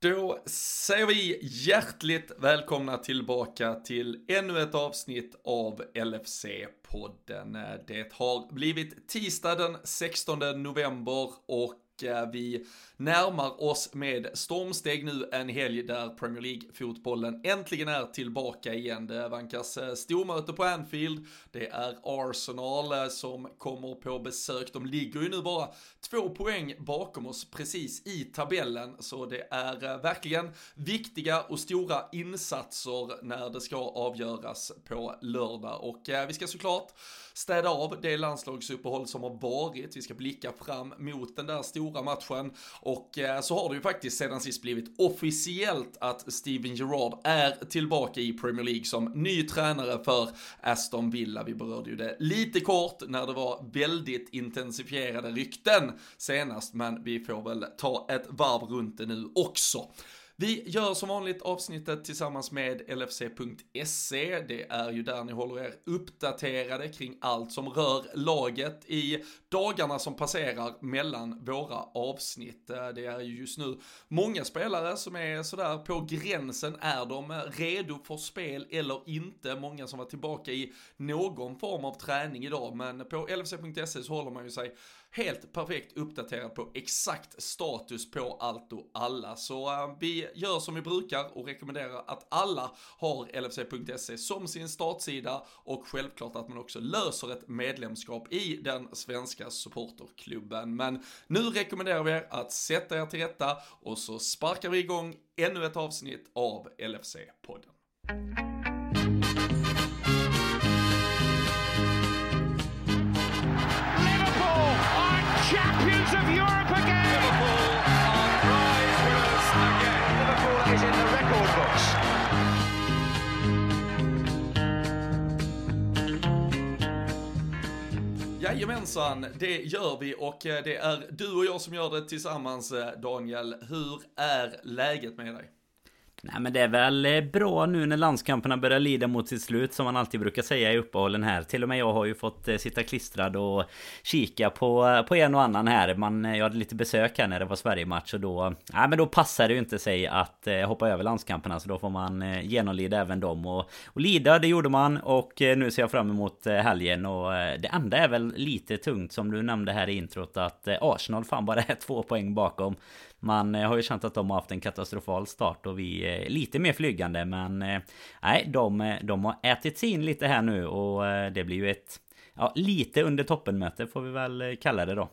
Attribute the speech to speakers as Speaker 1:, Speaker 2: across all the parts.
Speaker 1: Då säger vi hjärtligt välkomna tillbaka till ännu ett avsnitt av LFC-podden. Det har blivit tisdag den 16 november och Eh, vi närmar oss med stormsteg nu en helg där Premier League-fotbollen äntligen är tillbaka igen. Det vankas eh, stormöte på Anfield, det är Arsenal eh, som kommer på besök. De ligger ju nu bara två poäng bakom oss precis i tabellen, så det är verkligen viktiga och stora insatser när det ska avgöras på lördag. Och vi ska såklart städa av det landslagsuppehåll som har varit. Vi ska blicka fram mot den där stora matchen och eh, så har det ju faktiskt sedan sist blivit officiellt att Steven Gerrard är tillbaka i Premier League som ny tränare för Aston Villa. Vi berörde ju det lite kort när det var väldigt intensifierade rykten senast, men vi får väl ta ett varv runt det nu också. Vi gör som vanligt avsnittet tillsammans med LFC.se. Det är ju där ni håller er uppdaterade kring allt som rör laget i dagarna som passerar mellan våra avsnitt. Eh, det är ju just nu många spelare som är sådär på gränsen. Är de redo för spel eller inte? Många som var tillbaka i någon form av träning idag, men på LFC.se så håller man ju sig helt perfekt uppdaterad på exakt status på allt och alla. Så eh, vi gör som vi brukar och rekommenderar att alla har LFC.se som sin startsida och självklart att man också löser ett medlemskap i den svenska supporterklubben. Men nu rekommenderar vi er att sätta er till rätta och så sparkar vi igång ännu ett avsnitt av LFC-podden. Jajamensan, det gör vi och eh, det är du och jag som gör det tillsammans eh, Daniel. Hur är läget med dig?
Speaker 2: Nej men det är väl eh, bra nu när landskamperna börjar lida mot sitt slut som man alltid brukar säga i uppehållen här. Till och med jag har ju fått eh, sitta klistrad och kika på, på en och annan här. Man, eh, jag hade lite besök här när det var Sverige-match och då... Nej men då passar det ju inte sig att hoppa över landskamperna så då får man genomlida även dem. Och, och lida det gjorde man och nu ser jag fram emot helgen och det enda är väl lite tungt som du nämnde här i introt att Arsenal fan bara är två poäng bakom. Man eh, har ju känt att de har haft en katastrofal start och vi är lite mer flygande men eh, nej, de, eh, de har ätit sig in lite här nu och det blir ju ett ja, lite under toppenmöte får vi väl kalla det då.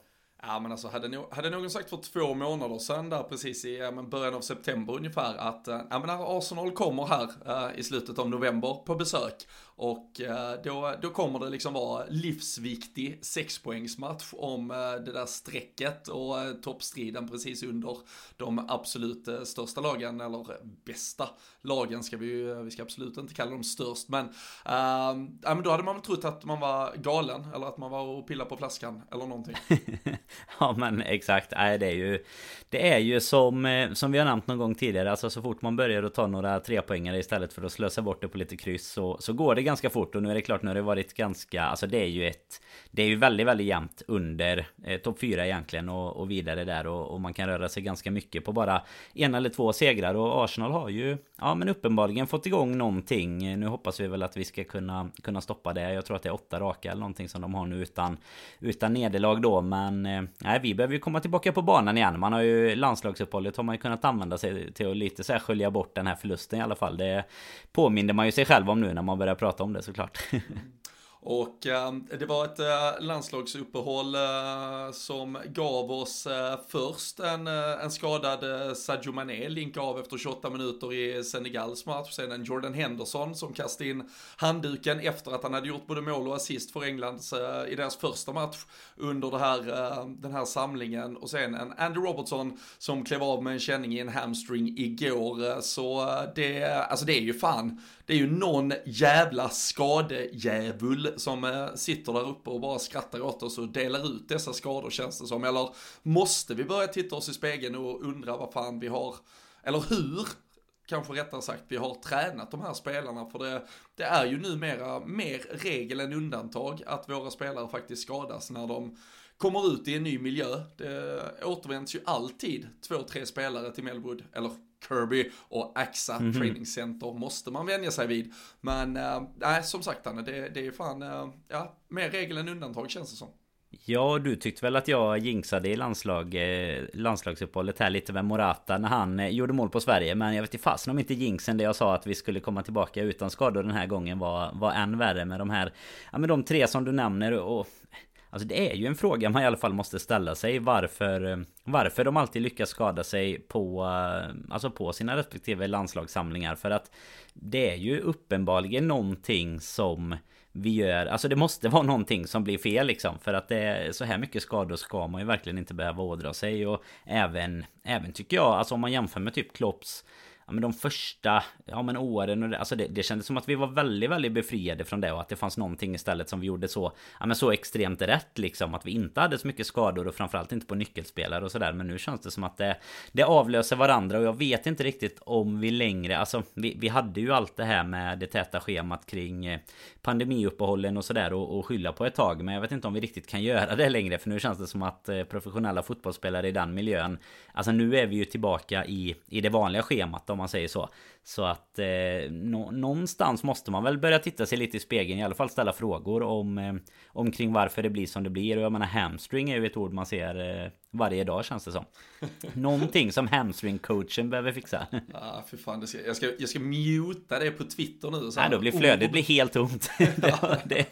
Speaker 1: Ja men alltså hade, no hade någon sagt för två månader sedan där precis i ja, men början av september ungefär att ja, men när Arsenal kommer här uh, i slutet av november på besök och eh, då, då kommer det liksom vara livsviktig sexpoängsmatch om eh, det där strecket och eh, toppstriden precis under de absolut största lagen eller bästa lagen ska vi ju, vi ska absolut inte kalla dem störst men, äh, men då hade man väl trott att man var galen eller att man var och pillade på flaskan eller någonting.
Speaker 2: Ja men exakt, nej det är ju Det är ju som, som vi har nämnt någon gång tidigare Alltså så fort man börjar att ta några trepoängare istället för att slösa bort det på lite kryss så, så går det ganska fort och nu är det klart nu har det varit ganska Alltså det är ju ett Det är ju väldigt väldigt jämnt under eh, topp 4 egentligen och, och vidare där och, och, man kan röra sig ganska mycket på bara en eller två segrar och Arsenal har ju Ja men uppenbarligen fått igång någonting Nu hoppas vi väl att vi ska kunna kunna stoppa det Jag tror att det är åtta raka eller någonting som de har nu utan Utan nederlag då men eh, nej, vi behöver ju komma tillbaka på banan igen. Man har ju landslagsuppehållet har man ju kunnat använda sig till att lite så här skölja bort den här förlusten i alla fall. Det påminner man ju sig själv om nu när man börjar prata om det såklart.
Speaker 1: Och eh, det var ett eh, landslagsuppehåll eh, som gav oss eh, först en, eh, en skadad eh, Sadio Mané, link av efter 28 minuter i Senegals match. Sen en Jordan Henderson som kastade in handduken efter att han hade gjort både mål och assist för Englands i deras första match under det här, den här samlingen. Och sen en Andy Robertson som klev av med en känning i en hamstring igår. Så det, alltså det är ju fan det är ju någon jävla skadejävul som eh, sitter där uppe och bara skrattar åt oss och delar ut dessa skador känns det som. Eller måste vi börja titta oss i spegeln och undra vad fan vi har, eller hur kanske rättare sagt, vi har tränat de här spelarna för det, det är ju numera mer regel än undantag att våra spelare faktiskt skadas när de kommer ut i en ny miljö. Det återvänds ju alltid två, tre spelare till Melwood, eller Kirby och AXA mm -hmm. Training Center måste man vänja sig vid. Men äh, som sagt Anne, det, det är fan, äh, ja, mer regel än undantag känns det som.
Speaker 2: Ja, du tyckte väl att jag jinxade i landslag, eh, landslagsuppehållet här lite med Morata när han eh, gjorde mål på Sverige. Men jag vet inte fasen om inte jinxen det jag sa att vi skulle komma tillbaka utan skador den här gången var, var än värre med de här... Ja men de tre som du nämner och... Alltså det är ju en fråga man i alla fall måste ställa sig. Varför eh, Varför de alltid lyckas skada sig på eh, Alltså på sina respektive landslagssamlingar. För att Det är ju uppenbarligen någonting som vi gör, alltså det måste vara någonting som blir fel liksom. För att det är så här mycket skador ska man ju verkligen inte behöva ådra sig. Och även, även tycker jag, alltså om man jämför med typ Klopps ja, men de första ja, men åren och det, alltså det, det kändes som att vi var väldigt, väldigt befriade från det och att det fanns någonting istället som vi gjorde så ja, men så extremt rätt liksom. Att vi inte hade så mycket skador och framförallt inte på nyckelspelare och sådär. Men nu känns det som att det, det avlöser varandra och jag vet inte riktigt om vi längre alltså vi, vi hade ju allt det här med det täta schemat kring eh, pandemiuppehållen och sådär och, och skylla på ett tag. Men jag vet inte om vi riktigt kan göra det längre för nu känns det som att eh, professionella fotbollsspelare i den miljön alltså nu är vi ju tillbaka i, i det vanliga schemat om man säger så. Så att eh, nå någonstans måste man väl börja titta sig lite i spegeln. I alla fall ställa frågor om, eh, om kring varför det blir som det blir. Och jag menar hamstring är ju ett ord man ser eh, varje dag känns det som. Någonting som hamstring-coachen behöver fixa.
Speaker 1: ah, för fan, det ska, jag, ska, jag ska muta det på Twitter nu.
Speaker 2: Så Nej, då blir flödet blir helt tomt. det,
Speaker 1: det,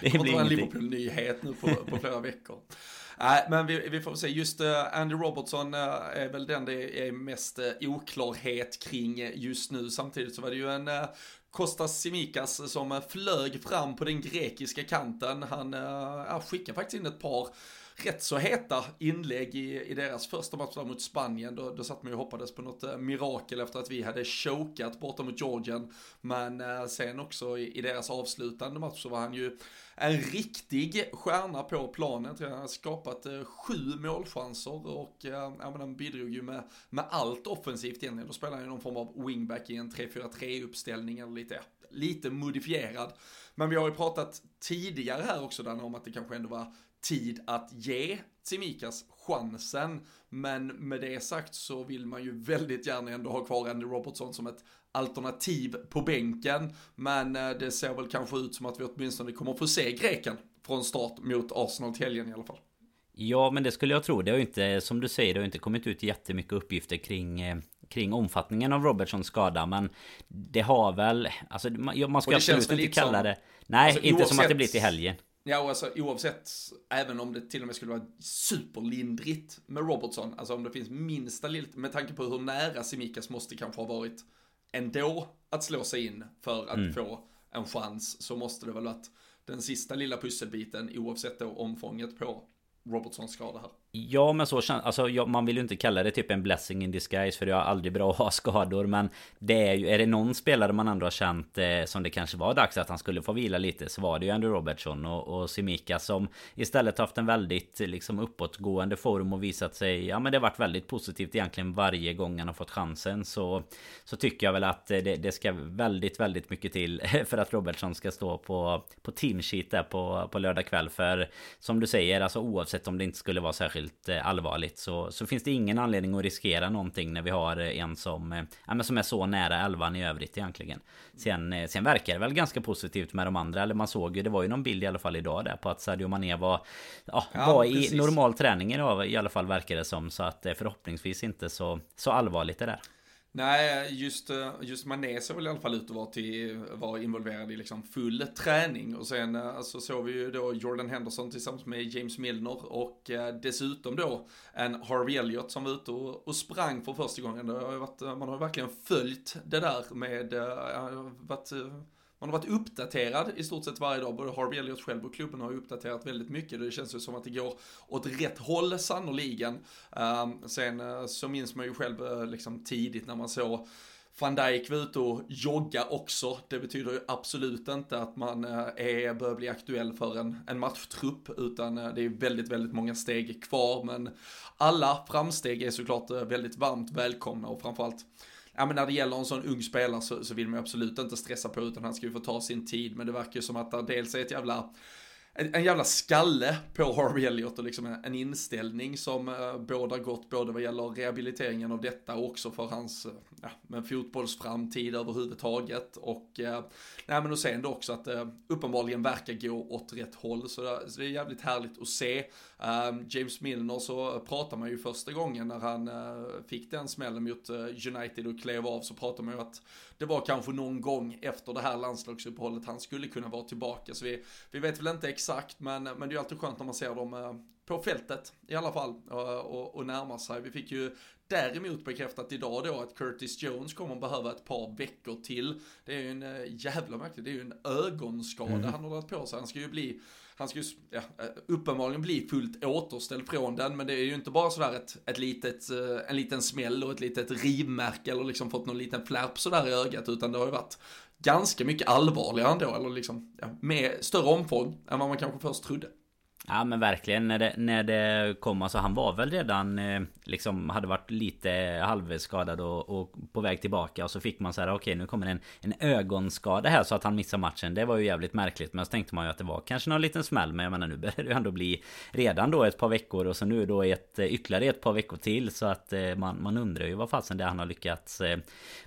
Speaker 1: det, det blir en Liverpool-nyhet nu på, på flera veckor. Nej, men vi, vi får se. Just uh, Andy Robertson uh, är väl den det är mest uh, oklarhet kring just nu. Samtidigt så var det ju en uh, Kostas Simikas som flög fram på den grekiska kanten. Han uh, skickade faktiskt in ett par rätt så heta inlägg i, i deras första match mot Spanien. Då, då satt man ju och hoppades på något mirakel efter att vi hade chokat borta mot Georgien. Men eh, sen också i, i, deras avslutande match så var han ju en riktig stjärna på planen. Han har skapat eh, sju målchanser och eh, han bidrog ju med, med allt offensivt egentligen. Då spelar han ju någon form av wingback i en 3-4-3 uppställning eller lite, lite modifierad. Men vi har ju pratat tidigare här också Danne om att det kanske ändå var tid att ge Tsimikas chansen. Men med det sagt så vill man ju väldigt gärna ändå ha kvar Andy Robertson som ett alternativ på bänken. Men eh, det ser väl kanske ut som att vi åtminstone kommer få se greken från start mot Arsenal till helgen i alla fall.
Speaker 2: Ja men det skulle jag tro. Det har ju inte, som du säger, det har inte kommit ut jättemycket uppgifter kring eh, kring omfattningen av Robertsons skada men det har väl alltså man ska absolut inte kalla som, det Nej alltså, inte oavsett, som att det blir till helgen
Speaker 1: Ja, och alltså oavsett, även om det till och med skulle vara superlindrigt med Robertson, alltså om det finns minsta lilla, med tanke på hur nära Simikas måste kanske ha varit ändå att slå sig in för att mm. få en chans, så måste det väl att den sista lilla pusselbiten, oavsett då omfånget på Robertsons skada här.
Speaker 2: Ja men så känns alltså, ja, man vill ju inte kalla det typ en blessing in disguise för det är aldrig bra att ha skador men det är ju, är det någon spelare man ändå har känt eh, som det kanske var dags att han skulle få vila lite så var det ju Andrew Robertson och, och Simika som istället haft en väldigt liksom uppåtgående form och visat sig, ja men det har varit väldigt positivt egentligen varje gång han har fått chansen. Så så tycker jag väl att det, det ska väldigt väldigt mycket till för att Robertson ska stå på på teamsheet där på, på lördag kväll. För som du säger alltså oavsett om det inte skulle vara särskilt särskilt eh, allvarligt så, så finns det ingen anledning att riskera någonting när vi har eh, en som, eh, ja, men som är så nära elvan i övrigt egentligen. Sen, sen verkar det väl ganska positivt med de andra. Eller man såg ju, det var ju någon bild i alla fall idag där på att Sadio Mané var, ja, ja var i normal träning idag i alla fall verkar det som. Så att förhoppningsvis inte så, så allvarligt det där.
Speaker 1: Nej, just, eh, just Mané såg väl i alla fall ut att vara, till, vara involverad i liksom full träning. Och sen så alltså, såg vi ju då Jordan Henderson tillsammans med James Milner och eh, dessutom då en Harvey Elliott som var ute och, och sprang för första gången. Det har varit, man har verkligen följt det där med, varit, man har varit uppdaterad i stort sett varje dag. Både Harvey Elliott själv och klubben har ju uppdaterat väldigt mycket. Det känns ju som att det går åt rätt håll sannoliken. Ehm, sen eh, så minns man ju själv eh, liksom tidigt när man såg van Dijk var ute och jogga också. Det betyder ju absolut inte att man eh, är, bör bli aktuell för en, en matchtrupp, utan det är väldigt, väldigt många steg kvar. Men alla framsteg är såklart väldigt varmt välkomna och framförallt ja men när det gäller en sån ung spelare så, så vill man ju absolut inte stressa på utan han ska ju få ta sin tid. Men det verkar ju som att det dels är ett jävla en, en jävla skalle på Harvey Elliott och liksom en, en inställning som eh, uh, båda gott både vad gäller rehabiliteringen av detta och också för hans eh, ja, men fotbollsframtid överhuvudtaget och eh, nej men och sen då också att det uppenbarligen verkar gå åt rätt håll så det, så det är jävligt härligt att se. Ehm, James Milner så pratar man ju första gången när han fick den smällen mot United och klev av så pratar man ju att det var kanske någon gång efter det här landslagsuppehållet han skulle kunna vara tillbaka så vi, vi vet väl inte exakt, men, men det är alltid skönt när man ser dem eh, på fältet i alla fall och, och närma sig. Vi fick ju däremot bekräftat idag då att Curtis Jones kommer behöva ett par veckor till. Det är ju en eh, jävla märkligt, det är ju en ögonskada mm. han har dragit på sig. Han ska ju bli han ska ju ja, eh, uppenbarligen bli fullt återställd från den, men det är ju inte bara sådär ett, ett litet, eh, en liten smäll och ett litet rivmärke eller liksom fått någon liten flärp sådär i ögat, utan det har ju varit ganska mycket allvarligare ändå, eller liksom ja, med större omfång än vad man kanske först trodde.
Speaker 2: Ja men verkligen. När det, när det kom alltså han var väl redan eh, liksom hade varit lite halvskadad och, och på väg tillbaka och så fick man så här okej okay, nu kommer en, en ögonskada här så att han missar matchen. Det var ju jävligt märkligt men så tänkte man ju att det var kanske någon liten smäll. Men jag menar nu börjar det ju ändå bli redan då ett par veckor och så nu då ett, eh, ytterligare ett par veckor till. Så att eh, man, man undrar ju vad fasen det han har lyckats eh,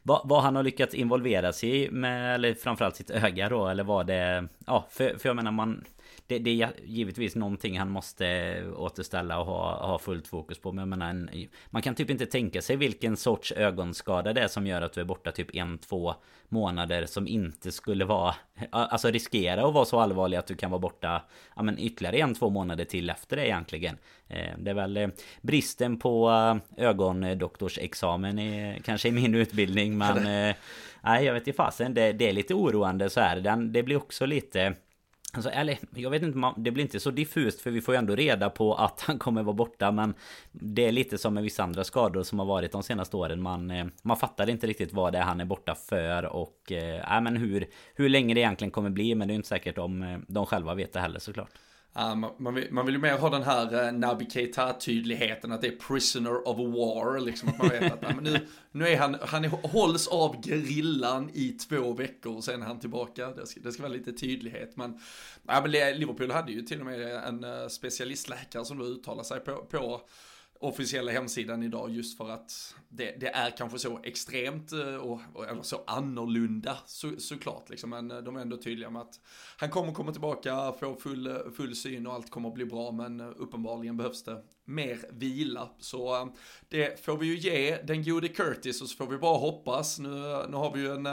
Speaker 2: vad, vad han har lyckats involvera sig i med eller framförallt sitt öga då eller vad det Ja för, för jag menar man det, det, är givetvis någonting han måste återställa och ha, ha fullt fokus på. Men jag menar, en, man kan typ inte tänka sig vilken sorts ögonskada det är som gör att du är borta typ en, två månader som inte skulle vara Alltså riskera att vara så allvarlig att du kan vara borta ja, men ytterligare en, två månader till efter det egentligen. Eh, Det är väl eh, bristen på eh, ögondoktorsexamen i, kanske i min utbildning men Nej jag vet inte fasen. Det, det är lite oroande så här. Den, Det blir också lite Alltså, eller, jag vet inte, det blir inte så diffust för vi får ju ändå reda på att han kommer vara borta men Det är lite som med vissa andra skador som har varit de senaste åren. Man, eh, man fattar inte riktigt vad det är han är borta för och äh, men hur, hur länge det egentligen kommer bli men det är inte säkert om eh, de själva vet det heller såklart.
Speaker 1: Uh, man, vill, man, vill, ju mer ha den här eh, uh, Nabi Keita-tydligheten, att det är prisoner of war, liksom att man vet att uh, nu, nu är han, han är, hålls av gerillan i två veckor och sen är han tillbaka. Det ska, det ska vara lite tydlighet, men, uh, men Liverpool hade ju till och med en uh, specialistläkare som då uttalade sig på, på officiella hemsidan idag just för att det, det är kanske så extremt eh, och, och, eller så annorlunda så, såklart liksom. Men eh, de är ändå tydliga med att han kommer komma tillbaka, få full, eh, full syn och allt kommer att bli bra. Men uppenbarligen behövs det mer vila. Så det får vi ju ge den gode Curtis och så får vi bara hoppas. Nu, nu har vi ju en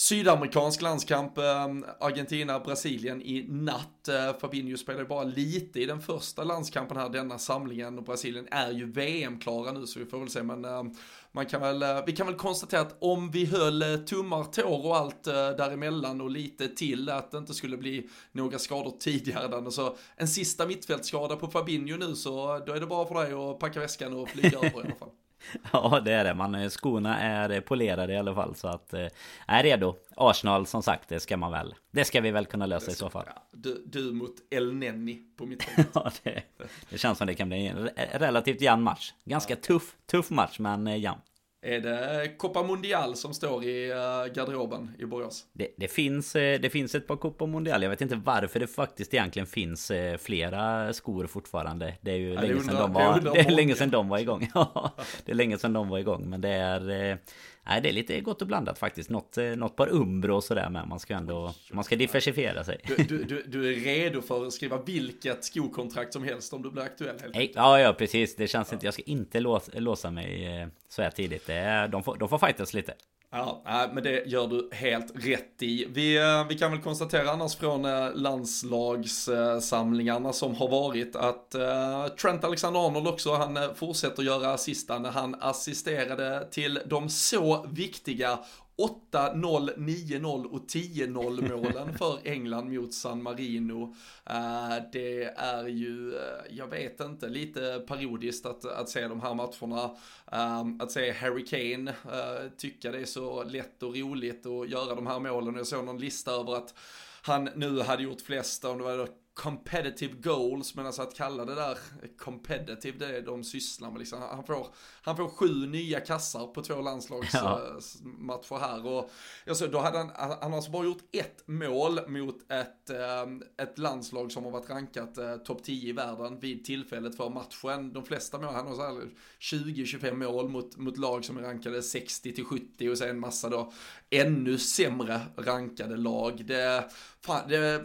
Speaker 1: Sydamerikansk landskamp, ehm, Argentina-Brasilien i natt. Eh, Fabinho spelade bara lite i den första landskampen här, denna samlingen. Och Brasilien är ju VM-klara nu, så vi får väl se. Men ehm, man kan väl, eh, vi kan väl konstatera att om vi höll eh, tummar, tår och allt däremellan och lite till, att det inte skulle bli några skador tidigare. Så en sista mittfältsskada på Fabinho nu, så då är det bara för dig att packa väskan och flyga över i alla fall.
Speaker 2: Ja det är det, man, skorna är polerade i alla fall så att eh, är redo. Arsenal som sagt, det ska man väl Det ska vi väl kunna lösa i så fall. ja,
Speaker 1: du, du mot El Nenni på mitt
Speaker 2: Ja det, det känns som det kan bli en relativt jämn match. Ganska ja. tuff, tuff match men eh, jämn
Speaker 1: är det Copa Mundial som står i uh, garderoben i Borås?
Speaker 2: Det, det, finns, eh, det finns ett par Copa Mundial. Jag vet inte varför det faktiskt egentligen finns eh, flera skor fortfarande. Det är ju ja, länge, sedan de var, det är länge sedan de var igång. det är länge sedan de var igång. Men det är Nej det är lite gott och blandat faktiskt. Något, eh, något par Umbro och sådär med. Man ska ändå man ska diversifiera sig.
Speaker 1: Du, du, du, du, är redo för att skriva vilket skokontrakt som helst om du blir aktuell helt
Speaker 2: Nej, Ja ja precis. Det känns ja. inte. Jag ska inte låsa, låsa mig eh, så här tidigt. De, får, de får fightas lite.
Speaker 1: Ja, men det gör du helt rätt i. Vi, eh, vi kan väl konstatera annars från eh, landslagssamlingarna som har varit att eh, Trent Alexander-Arnold också, han fortsätter göra assistan, Han assisterade till de så viktiga 8-0, 9-0 och 10-0 målen för England mot San Marino. Eh, det är ju, eh, jag vet inte, lite parodiskt att, att se de här matcherna. Eh, att se Harry Kane tycka det är så lätt och roligt att göra de här målen. Jag såg någon lista över att han nu hade gjort flest, om det var competitive goals, men alltså att kalla det där competitive, det är de sysslar med liksom. Han får, han får sju nya kassar på två landslagsmatcher ja. här och alltså, då hade han, han har alltså bara gjort ett mål mot ett, eh, ett landslag som har varit rankat eh, topp 10 i världen vid tillfället för matchen. De flesta mål, han har 20-25 mål mot, mot lag som är rankade 60 till 70 och sen massa då ännu sämre rankade lag. Det, fan, det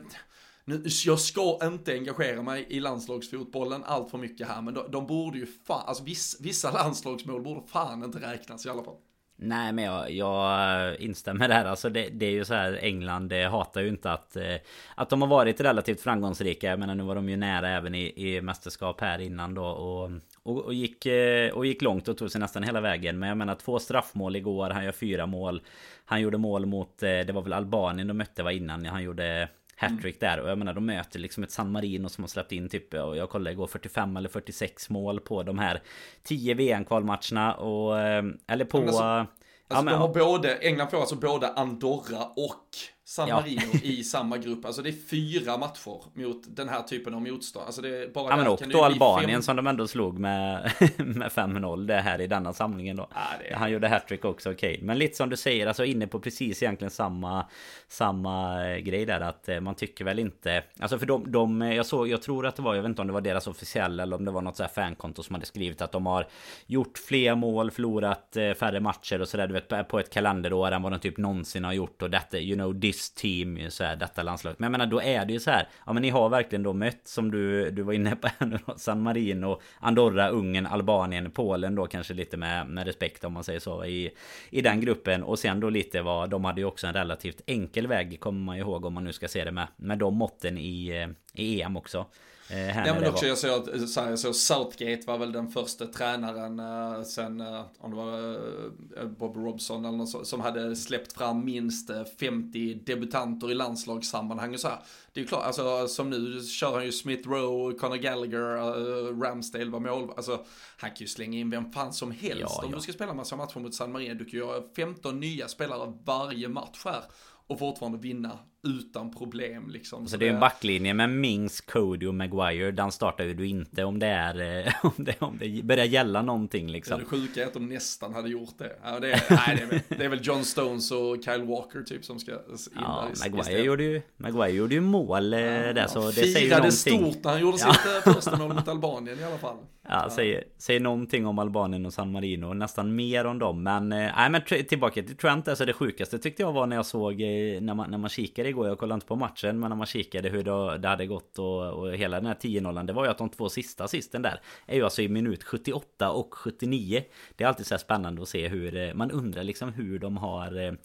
Speaker 1: nu, jag ska inte engagera mig i landslagsfotbollen allt för mycket här, men de, de borde ju fan, alltså viss, vissa landslagsmål borde fan inte räknas i alla fall.
Speaker 2: Nej men jag, jag eh, instämmer där. Alltså det, det, är ju så här England hatar ju inte att eh, Att de har varit relativt framgångsrika. Jag menar nu var de ju nära även i, i mästerskap här innan då. Och, och, och, gick, eh, och gick långt och tog sig nästan hela vägen. Men jag menar två straffmål igår. Han gör fyra mål. Han gjorde mål mot, det var väl Albanien de mötte var innan. Han gjorde hattrick där. Och jag menar de möter liksom ett San Marino som har släppt in typ och jag kollade igår 45 eller 46 mål på de här 10 VM-kvalmatcherna och eller på alltså,
Speaker 1: alltså ja, men, de har både, England får alltså både Andorra och San Marino ja. i samma grupp. Alltså det är fyra matcher mot den här typen av motstånd. Alltså det är bara
Speaker 2: ja men och då Albanien fem... som de ändå slog med, med 5-0 det här i denna samlingen då. Ja, är... Han gjorde hattrick också, okej. Okay. Men lite som du säger, alltså inne på precis egentligen samma, samma eh, grej där att eh, man tycker väl inte... Alltså för de, de jag såg, jag tror att det var, jag vet inte om det var deras officiella eller om det var något så här fankonto som hade skrivit att de har gjort fler mål, förlorat eh, färre matcher och sådär du vet på ett kalenderår än vad de typ någonsin har gjort och detta, you know, this this team så här, detta landslaget. Men jag menar då är det ju så här. Ja men ni har verkligen då mött som du, du var inne på här nu då, San Marino, Andorra, Ungern, Albanien, Polen då kanske lite med, med respekt om man säger så i, i den gruppen. Och sen då lite vad, de hade ju också en relativt enkel väg kommer man ju ihåg om man nu ska se det med, med de måtten i, eh, i EM också.
Speaker 1: Eh, ja men också var... jag såg att så här, jag såg Southgate var väl den första tränaren eh, sen, eh, om det var Bob Robson eller något så, som hade släppt fram minst 50 eh, debutanter i landslagssammanhang och så här. Det är ju klart, alltså som nu kör han ju Smith Rowe, Conor Gallagher, uh, Ramsdale var mål, alltså han kan ju slänga in vem fan som helst ja, om ja. du ska spela massa matcher mot San Marino. Du kan ju ha 15 nya spelare varje match här och fortfarande vinna utan problem liksom.
Speaker 2: Så, så det är en backlinje med Mings, Cody och Maguire. Den startar ju du inte om det är om det, om det börjar gälla någonting liksom.
Speaker 1: det sjuka är att de nästan hade gjort det. Ja, det, är, nej, det, är väl, det är väl John Stones och Kyle Walker typ som ska in
Speaker 2: Ja, Maguire gjorde, ju, Maguire gjorde ju mål ja, där så det säger
Speaker 1: ju någonting. stort när han gjorde ja. sitt eh, första mål mot Albanien i alla fall.
Speaker 2: Ja, ja. Säger, säger någonting om Albanien och San Marino. Nästan mer om dem. Men, eh, nej men tillbaka till Trent. Alltså det sjukaste tyckte jag var när jag såg eh, när man, när man kikade igår. Jag kollade inte på matchen. Men när man kikade hur det, det hade gått och, och hela den här 10-0. Det var ju att de två sista assisten där. Är ju alltså i minut 78 och 79. Det är alltid så här spännande att se hur eh, man undrar liksom hur de har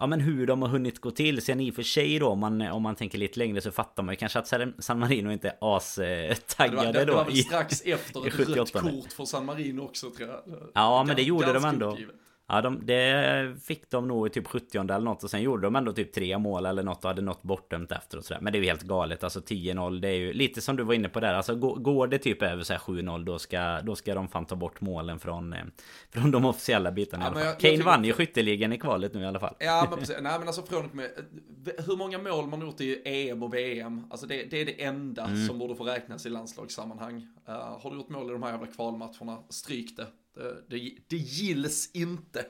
Speaker 2: Ja men hur de har hunnit gå till. Sen i och för sig då om man, om man tänker lite längre så fattar man ju kanske att San Marino inte är as-taggade
Speaker 1: då. Det
Speaker 2: var
Speaker 1: väl strax efter ett rött kort för San Marino också tror jag.
Speaker 2: Ja men det gjorde de ändå. Uppgivet. Ja, de, det fick de nog i typ 70 eller något och sen gjorde de ändå typ tre mål eller något och hade något bortdömt efter och sådär. Men det är ju helt galet. Alltså 10-0 det är ju lite som du var inne på där. Alltså går det typ över så 7-0 då ska, då ska de fan ta bort målen från, eh, från de officiella bitarna ja, i alla fall. Jag, Kane vann ju skytteligan i kvalet nu i alla fall.
Speaker 1: Ja men precis. Nej men alltså från med, hur många mål man gjort i EM och VM. Alltså det, det är det enda mm. som borde få räknas i landslagssammanhang. Uh, har du gjort mål i de här jävla kvalmatcherna, stryk det. Eh, det, det gills inte.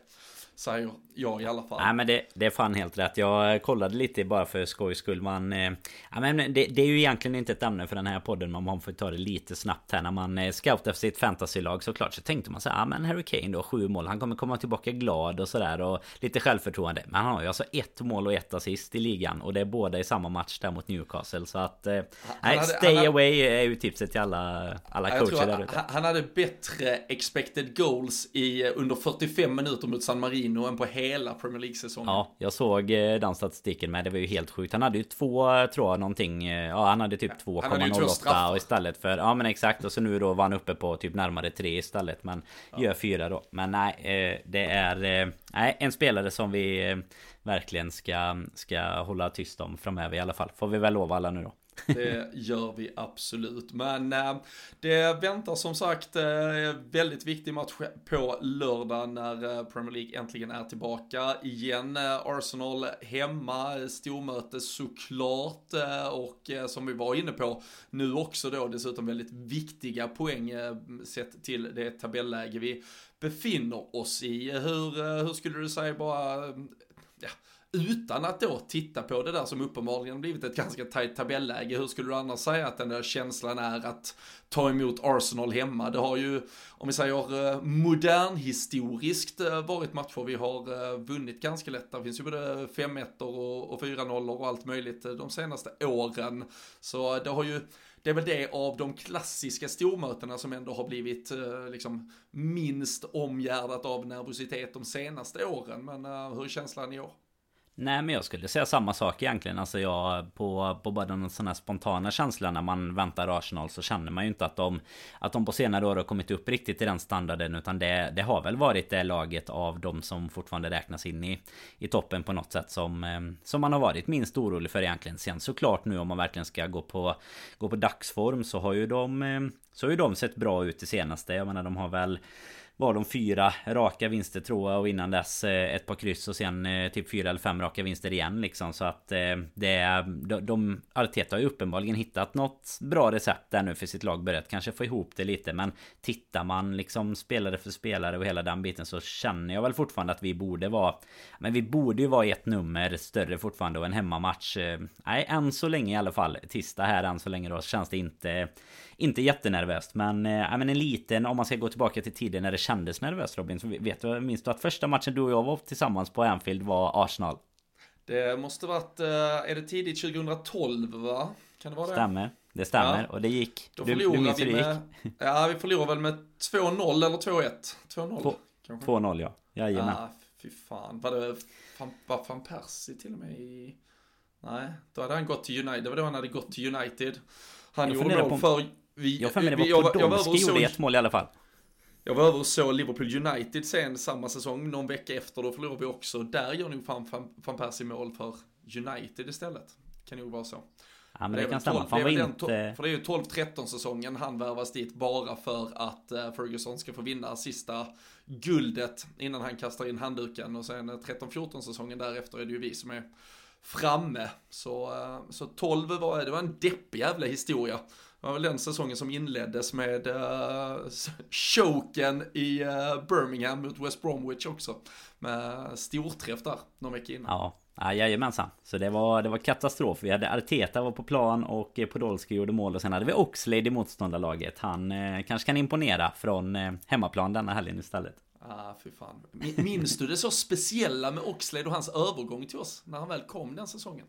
Speaker 1: Säger jag i alla fall.
Speaker 2: Nej men det, det är fan helt rätt. Jag kollade lite bara för skojs skull. Man, eh, ja, men det, det, är ju egentligen inte ett ämne för den här podden. Man får ta det lite snabbt här. När man eh, scoutar för sitt fantasylag såklart. Så tänkte man så här. Ja men Harry Kane då, sju mål. Han kommer komma tillbaka glad och sådär. Och lite självförtroende. Men han har ju alltså ett mål och ett assist i ligan. Och det är båda i samma match där mot Newcastle. Så att... Eh, nej, stay hade, away är ju tipset till alla, alla coacher där ute.
Speaker 1: Han hade bättre expected goals i, under 45 minuter mot San Marino än på hela Premier League-säsongen.
Speaker 2: Ja, jag såg eh, den statistiken med. Det var ju helt sjukt. Han hade ju två, tror jag, någonting. Eh, ja, han hade typ 2,08 istället för... Ja, men exakt. Och så nu då var han uppe på typ närmare 3 istället. Men ja. gör fyra då. Men nej, eh, det är... Nej, en spelare som vi verkligen ska, ska hålla tyst om framöver i alla fall. Får vi väl lova alla nu då.
Speaker 1: Det gör vi absolut. Men äh, det väntar som sagt äh, väldigt viktig match på lördag när äh, Premier League äntligen är tillbaka igen. Arsenal hemma, stormöte såklart och som vi var inne på nu också då dessutom väldigt viktiga poäng sett till det tabelläge vi befinner oss i. Hur, hur skulle du säga bara utan att då titta på det där som uppenbarligen blivit ett ganska tajt tabelläge. Hur skulle du annars säga att den där känslan är att ta emot Arsenal hemma? Det har ju, om vi säger eh, modernhistoriskt eh, varit matcher vi har eh, vunnit ganska lätt. Det finns ju både 5-1 och 4-0 och allt möjligt de senaste åren. Så det har ju det är väl det av de klassiska stormötena som ändå har blivit liksom minst omgärdat av nervositet de senaste åren. Men hur är känslan i år?
Speaker 2: Nej men jag skulle säga samma sak egentligen. Alltså jag på, på bara den sån här spontana känslan när man väntar Arsenal så känner man ju inte att de Att de på senare år har kommit upp riktigt i den standarden utan det, det har väl varit det laget av de som fortfarande räknas in i I toppen på något sätt som eh, Som man har varit minst orolig för egentligen. Sen såklart nu om man verkligen ska gå på Gå på dagsform så har ju de eh, Så har ju de sett bra ut det senaste. Jag menar de har väl var de fyra raka vinster tror jag och innan dess eh, ett par kryss och sen eh, typ fyra eller fem raka vinster igen liksom. Så att eh, det är de, de Arteta har ju uppenbarligen hittat något bra recept där nu för sitt lag. Börjat kanske få ihop det lite men tittar man liksom spelare för spelare och hela den biten så känner jag väl fortfarande att vi borde vara men vi borde ju vara ett nummer större fortfarande och en hemmamatch. Nej än så länge i alla fall. Tisdag här än så länge då känns det inte inte jättenervöst. Men, äh, men en liten om man ska gå tillbaka till tiden när det kändes nervöst Robin. Så vet du, minns du att första matchen du och jag var tillsammans på Anfield var Arsenal?
Speaker 1: Det måste varit, eh, är det tidigt 2012 va? Kan det vara det?
Speaker 2: Stämmer. Det stämmer ja. och det gick.
Speaker 1: Då du, du minns hur det gick? ja, vi förlorade väl med 2-0 eller 2-1?
Speaker 2: 2-0. 2-0 ja. Jajamän. Ja,
Speaker 1: fy fan. Var det var van Persie till och med i... Nej, då hade han gått till United. Det var då han hade gått till United. Han jag gjorde mål för...
Speaker 2: Vi, jag för mig det var Podolski gjorde ett mål i alla fall.
Speaker 1: Jag var över och såg Liverpool United sen samma säsong, någon vecka efter, då förlorade vi också. Där gör nog fan van Persie mål för United istället. Kan nog vara så.
Speaker 2: Ja men det, det kan stämma, han var inte...
Speaker 1: För det är ju 12-13 säsongen han värvas dit bara för att uh, Ferguson ska få vinna sista guldet innan han kastar in handduken och sen 13-14 säsongen därefter är det ju vi som är framme. Så, uh, så 12 var, det var en deppig jävla historia. Var väl den säsongen som inleddes med uh, choken i uh, Birmingham mot West Bromwich också. Med storträff där, någon vecka innan.
Speaker 2: Ja. Ja, jajamensan. Så det var, det var katastrof. Vi hade Arteta var på plan och Podolski gjorde mål och sen hade vi Oxlade i motståndarlaget. Han eh, kanske kan imponera från eh, hemmaplan denna helgen istället.
Speaker 1: Ah, fy fan. Minns du det så speciella med Oxlade och hans övergång till oss när han väl kom den säsongen?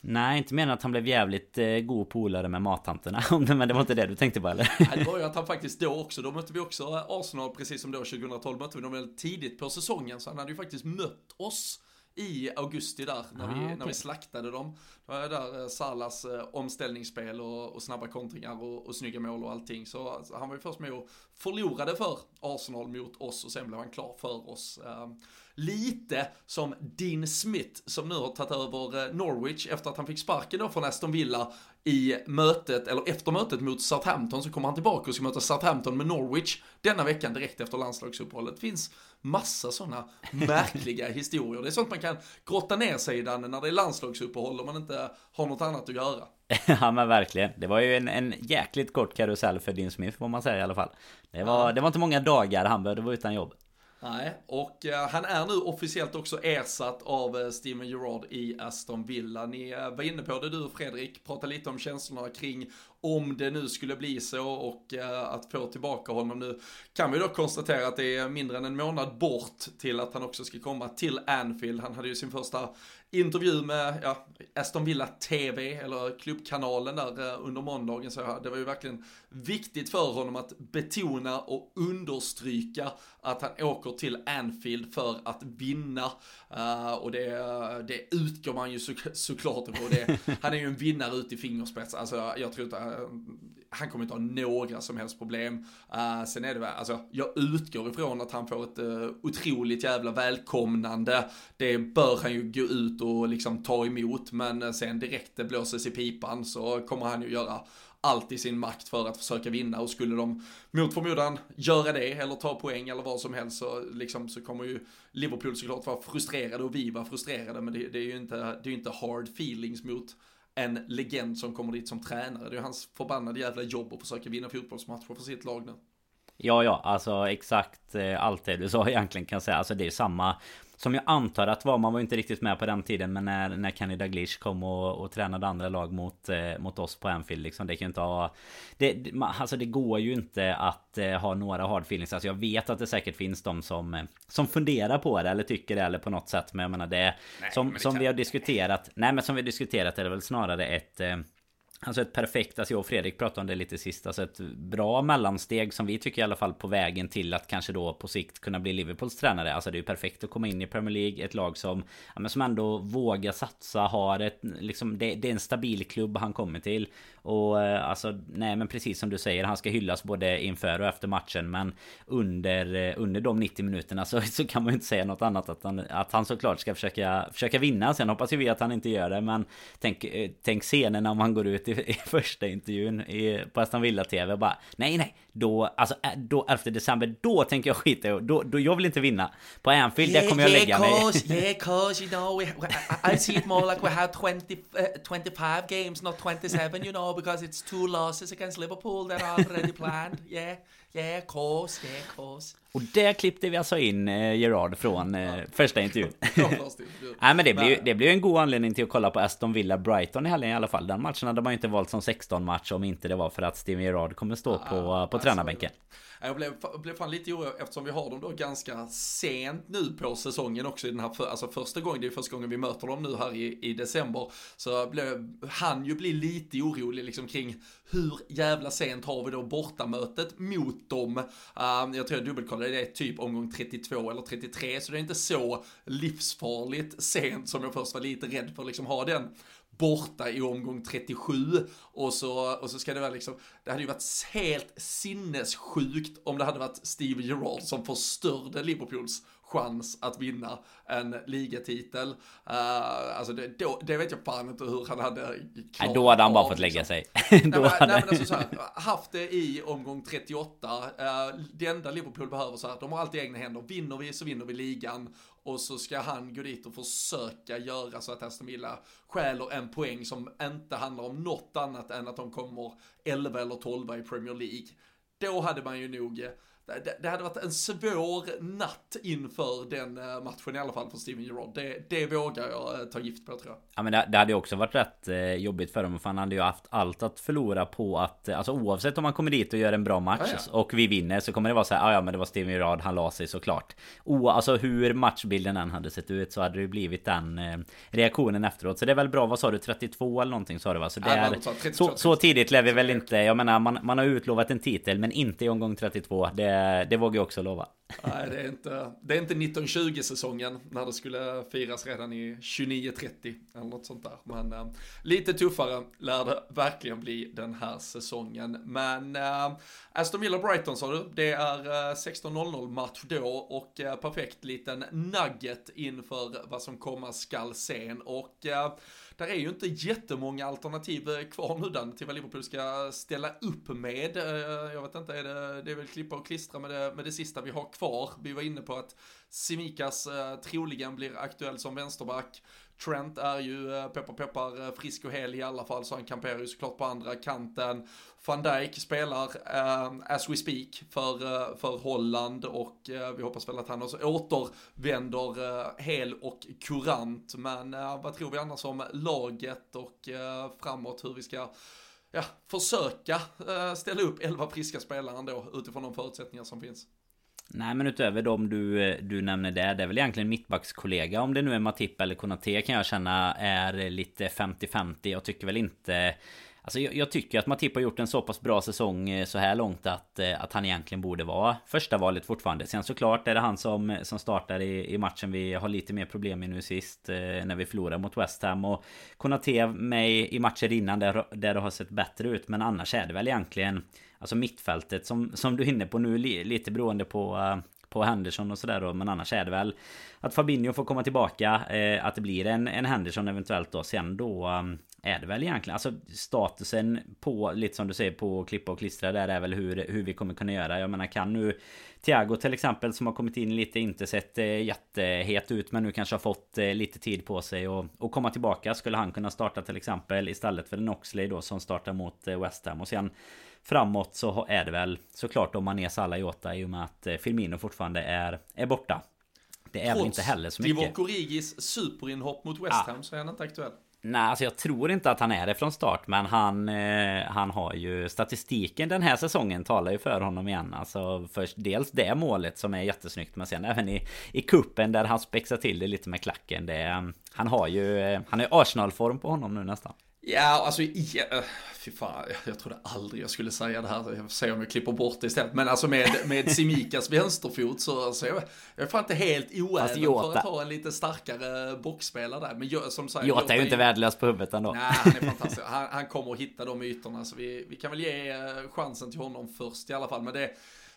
Speaker 2: Nej, inte mer än att han blev jävligt eh, god polare med mattanterna. Men det var inte det du tänkte på eller?
Speaker 1: Nej, det var ju att han faktiskt då också, då mötte vi också Arsenal precis som då 2012 mötte vi dem väldigt tidigt på säsongen. Så han hade ju faktiskt mött oss i augusti där, när, ah, vi, okay. när vi slaktade dem. Det var där eh, Salas eh, omställningsspel och, och, snabba kontringar och, och snygga mål och allting. Så alltså, han var ju först med och förlorade för Arsenal mot oss och sen blev han klar för oss. Eh, lite som Dean Smith som nu har tagit över eh, Norwich efter att han fick sparken då från Aston Villa i mötet, eller efter mötet mot Southampton så kommer han tillbaka och ska möta Southampton med Norwich denna veckan direkt efter landslagsuppehållet. Det finns massa sådana märkliga historier. Det är sånt man kan grotta ner sig i när det är landslagsuppehåll och man inte har något annat att göra.
Speaker 2: ja men verkligen. Det var ju en, en jäkligt kort karusell för Dean Smith får man säga i alla fall. Det var, ja. det var inte många dagar han behövde vara utan jobb.
Speaker 1: Nej, och eh, han är nu officiellt också ersatt av eh, Steven Gerrard i Aston Villa. Ni eh, var inne på det du och Fredrik, pratade lite om känslorna kring om det nu skulle bli så och att få tillbaka honom nu. Kan vi då konstatera att det är mindre än en månad bort till att han också ska komma till Anfield. Han hade ju sin första intervju med ja, Aston Villa TV, eller klubbkanalen där eh, under måndagen. Så det var ju verkligen viktigt för honom att betona och understryka att han åker till Anfield för att vinna. Uh, och det, det utgår man ju så, såklart ifrån. Det, han är ju en vinnare ut i fingerspets. Alltså jag tror inte, eh, han kommer inte ha några som helst problem. Uh, sen är det väl, alltså jag utgår ifrån att han får ett uh, otroligt jävla välkomnande. Det bör han ju gå ut och liksom ta emot, men eh, sen direkt det blåses i pipan så kommer han ju göra allt i sin makt för att försöka vinna och skulle de mot förmodan göra det eller ta poäng eller vad som helst så, liksom, så kommer ju Liverpool såklart vara frustrerade och vi var frustrerade men det, det är ju inte, det är inte hard feelings mot en legend som kommer dit som tränare. Det är ju hans förbannade jävla jobb att försöka vinna fotbollsmatcher för sitt lag nu.
Speaker 2: Ja, ja, alltså exakt eh, allt det du sa egentligen kan jag säga. Alltså det är samma som jag antar att var, man var inte riktigt med på den tiden Men när, när Kenny Dalglish kom och, och tränade andra lag mot, eh, mot oss på Anfield liksom Det kan inte ha det, Alltså det går ju inte att eh, ha några hard feelings. Alltså jag vet att det säkert finns de som eh, Som funderar på det eller tycker det eller på något sätt Men jag menar det nej, Som, det som vi har diskuterat Nej men som vi har diskuterat är det väl snarare ett eh, Alltså ett perfekt, alltså jag och Fredrik pratade om det lite sist Alltså ett bra mellansteg som vi tycker i alla fall på vägen till att kanske då på sikt kunna bli Liverpools tränare. Alltså det är ju perfekt att komma in i Premier League Ett lag som, ja, men som ändå vågar satsa Har ett, liksom det, det är en stabil klubb han kommer till och eh, alltså, nej men precis som du säger, han ska hyllas både inför och efter matchen. Men under, eh, under de 90 minuterna så, så kan man ju inte säga något annat. Att han, att han såklart ska försöka, försöka vinna. Sen hoppas ju vi att han inte gör det. Men tänk, eh, tänk scenen när man går ut i, i första intervjun i, på Aston Villa TV och bara Nej nej, då, alltså då 11 december, då tänker jag skita i då, då, jag vill inte vinna. På Anfield, yeah, där kommer jag
Speaker 1: yeah,
Speaker 2: lägga
Speaker 1: cause,
Speaker 2: mig.
Speaker 1: yeah, cause you know, we, I see it more like we have 20, uh, 25 games, not 27, you know, because it's two losses against Liverpool that are already planned. Yeah, yeah, course, yeah, course.
Speaker 2: Och där klippte vi alltså in eh, Gerard från eh, första intervjun. Nej men det blir, ju, det ju en god anledning till att kolla på Aston Villa Brighton i helgen i alla fall. Den matchen hade man ju inte valt som 16 match om inte det var för att Steven Gerard kommer stå på, på alltså, tränarbänken.
Speaker 1: Eh, jag blev, blev fan lite orolig eftersom vi har dem då ganska sent nu på säsongen också i den här, för, alltså första gången, det är första gången vi möter dem nu här i, i december. Så blev, han ju bli lite orolig liksom kring hur jävla sent har vi då bortamötet mot dem? Uh, jag tror jag dubbelkollade, det är typ omgång 32 eller 33, så det är inte så livsfarligt sent som jag först var lite rädd för liksom ha den borta i omgång 37 och så, och så ska det vara liksom, det hade ju varit helt sinnessjukt om det hade varit Steve Gerrard som förstörde Liverpools chans att vinna en ligatitel. Uh, alltså det, då, det vet jag fan inte hur han hade
Speaker 2: klarat Nej, då hade han bara fått lägga liksom. sig.
Speaker 1: nej, men, nej, men alltså så här, haft det i omgång 38. Uh, eh, det enda Liverpool behöver så här, de har alltid egna händer. Vinner vi så vinner vi ligan. Och så ska han gå dit och försöka göra så att Aston Villa stjäler en poäng som inte handlar om något annat än att de kommer 11 eller 12 i Premier League. Då hade man ju nog eh, det, det, hade varit en svår natt inför den eh, matchen i alla fall för Steven Gerrard. Det, det vågar jag eh, ta gift på tror jag.
Speaker 2: Ja men det, det hade också varit rätt eh, jobbigt för dem. För han hade ju haft allt att förlora på att Alltså oavsett om man kommer dit och gör en bra match ja, ja. Och vi vinner så kommer det vara så här ah, Ja men det var Steven Gerrard, han la sig såklart o, Alltså hur matchbilden än hade sett ut Så hade det ju blivit den eh, reaktionen efteråt Så det är väl bra, vad sa du? 32 eller någonting sa du va? Så, det är, ja, 32, så, så tidigt lär vi väl inte Jag menar man, man har utlovat en titel Men inte i omgång 32 Det Eh, det vågar jag också lova.
Speaker 1: Nej, det är inte, det är inte 1920-säsongen när det skulle firas redan i 29-30 eller något sånt där. Men äh, lite tuffare lär det verkligen bli den här säsongen. Men äh, Aston Villa Brighton sa du, det är äh, 16.00 match då och äh, perfekt liten nugget inför vad som komma skall sen. Och äh, där är ju inte jättemånga alternativ eh, kvar nu Dan till vad Liverpool ska ställa upp med. Eh, jag vet inte, är det, det är väl klippa och klistra med det, med det sista vi har kvar. Vi var inne på att Simikas eh, troligen blir aktuell som vänsterback. Trent är ju, eh, peppar peppar, eh, frisk och hel i alla fall, så han kamperar ju såklart på andra kanten. Van Dijk spelar eh, as we speak för, eh, för Holland och eh, vi hoppas väl att han också återvänder eh, hel och kurant. Men vad tror vi annars om laget och framåt hur vi ska ja, försöka ställa upp 11 friska spelare ändå utifrån de förutsättningar som finns?
Speaker 2: Nej men utöver de du, eh, du nämner där Det är väl egentligen mittbackskollega Om det nu är Matip eller Konate kan jag känna är lite 50-50 Jag tycker väl inte Alltså jag, jag, tycker att Matip har gjort en så pass bra säsong eh, så här långt att, eh, att han egentligen borde vara första valet fortfarande. Sen såklart är det han som, som startar i, i matchen vi har lite mer problem med nu sist. När vi förlorar mot West Ham. Och Konate med i matcher innan där, där det har sett bättre ut. Men annars är det väl egentligen Alltså mittfältet som, som du är inne på nu lite beroende på eh, på Henderson och sådär då. Men annars är det väl att Fabinho får komma tillbaka. Eh, att det blir en, en Henderson eventuellt då. Sen då um, är det väl egentligen alltså statusen på lite som du säger på klippa och klistra där är väl hur, hur vi kommer kunna göra. Jag menar kan nu Thiago till exempel som har kommit in lite inte sett eh, jättehet ut men nu kanske har fått eh, lite tid på sig och, och komma tillbaka. Skulle han kunna starta till exempel istället för en Oxley då som startar mot eh, West Ham och sen Framåt så är det väl såklart om man är Salah Jota i och med att eh, Firmino fortfarande är, är borta. Det är Trots väl inte heller så mycket.
Speaker 1: Divock Origis superinhopp mot West Ham ja. så är han inte aktuell.
Speaker 2: Nej, alltså jag tror inte att han är det från start Men han, eh, han har ju Statistiken den här säsongen talar ju för honom igen Alltså först dels det målet som är jättesnyggt Men sen även i, i kuppen där han spexar till det lite med klacken det, Han har ju eh, Han har Arsenal-form på honom nu nästan
Speaker 1: Ja, alltså, ja, äh, fy fan, jag trodde aldrig jag skulle säga det här. Jag får se om jag klipper bort det istället. Men alltså med, med Simikas vänsterfot så, alltså, jag, jag är fan inte helt oäven för att ha en lite starkare boxspelare där. Men jag, som sagt,
Speaker 2: Jota är ju inte värdelös på huvudet ändå.
Speaker 1: Nej, han är fantastisk. Han, han kommer att hitta de ytorna. Så vi, vi kan väl ge eh, chansen till honom först i alla fall. Men det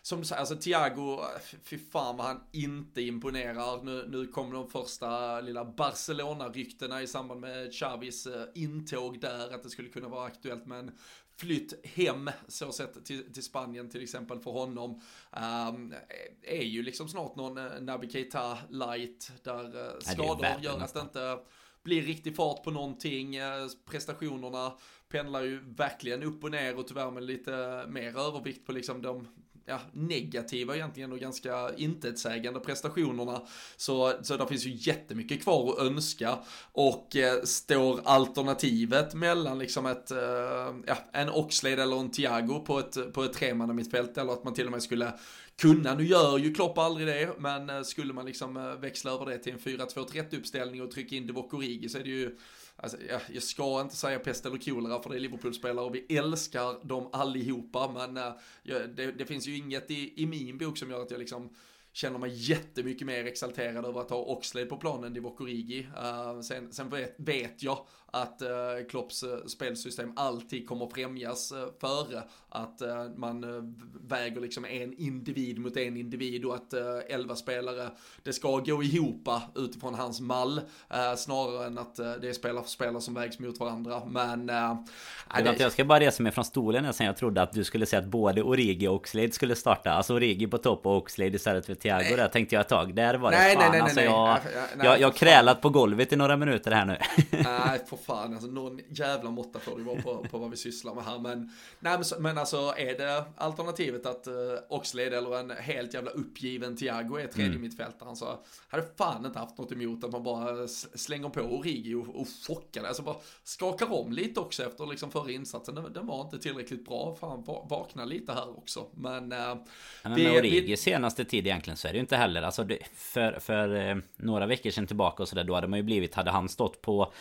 Speaker 1: som du säger, alltså Thiago, fy fan vad han inte imponerar. Nu, nu kom de första lilla Barcelona-ryktena i samband med Xavis eh, intåg där, att det skulle kunna vara aktuellt med en flytt hem, så sett till, till Spanien till exempel för honom. Um, är ju liksom snart någon uh, Naby Keita light, där uh, skador gör att det inte blir riktig fart på någonting. Uh, prestationerna pendlar ju verkligen upp och ner och tyvärr med lite mer övervikt på liksom de ja, negativa egentligen och ganska intetsägande prestationerna. Så, så där finns ju jättemycket kvar att önska. Och eh, står alternativet mellan liksom ett, eh, ja, en Oxlade eller en Thiago på ett, på ett tremannamittfält eller att man till och med skulle kunna, nu gör ju Klopp aldrig det, men eh, skulle man liksom eh, växla över det till en 4-2-3 uppställning och trycka in Divock Origi så är det ju Alltså, jag, jag ska inte säga pest eller kolera för det är Liverpool-spelare och vi älskar dem allihopa men äh, det, det, finns ju inget i, i min bok som gör att jag liksom känner mig jättemycket mer exalterad över att ha Oxlade på planen än Divock Origi. Uh, sen, sen vet, vet, jag att uh, Klopps uh, spelsystem alltid kommer främjas uh, före att man väger liksom en individ mot en individ och att elva spelare, det ska gå ihop utifrån hans mall snarare än att det är spelare för spelare som vägs mot varandra. Men... Uh,
Speaker 2: det... Jag ska bara resa mig från stolen sen jag trodde att du skulle säga att både Origi och Oxlade skulle starta. Alltså Origi på topp och Oxlade istället för Thiago nej. där tänkte jag ett tag. Där var det nej, fan nej, nej, alltså nej, jag, nej, jag, jag krälat på golvet i några minuter här nu.
Speaker 1: nej, för fan. Alltså någon jävla måtta får det vara på, på vad vi sysslar med här. Men, nej, men, men alltså är det alternativet att uh, Oxlade eller en helt jävla uppgiven Thiago är tredje mm. mittfältaren så hade fan inte haft något emot att man bara slänger på Origi och, och chockar det. Alltså bara skakar om lite också efter liksom förra insatsen. Den, den var inte tillräckligt bra. Fan, vakna lite här också. Men... Uh,
Speaker 2: men det, Origi vi... senaste tid egentligen så är det ju inte heller. Alltså det, för, för eh, några veckor sedan tillbaka och sådär då hade man ju blivit, hade han stått på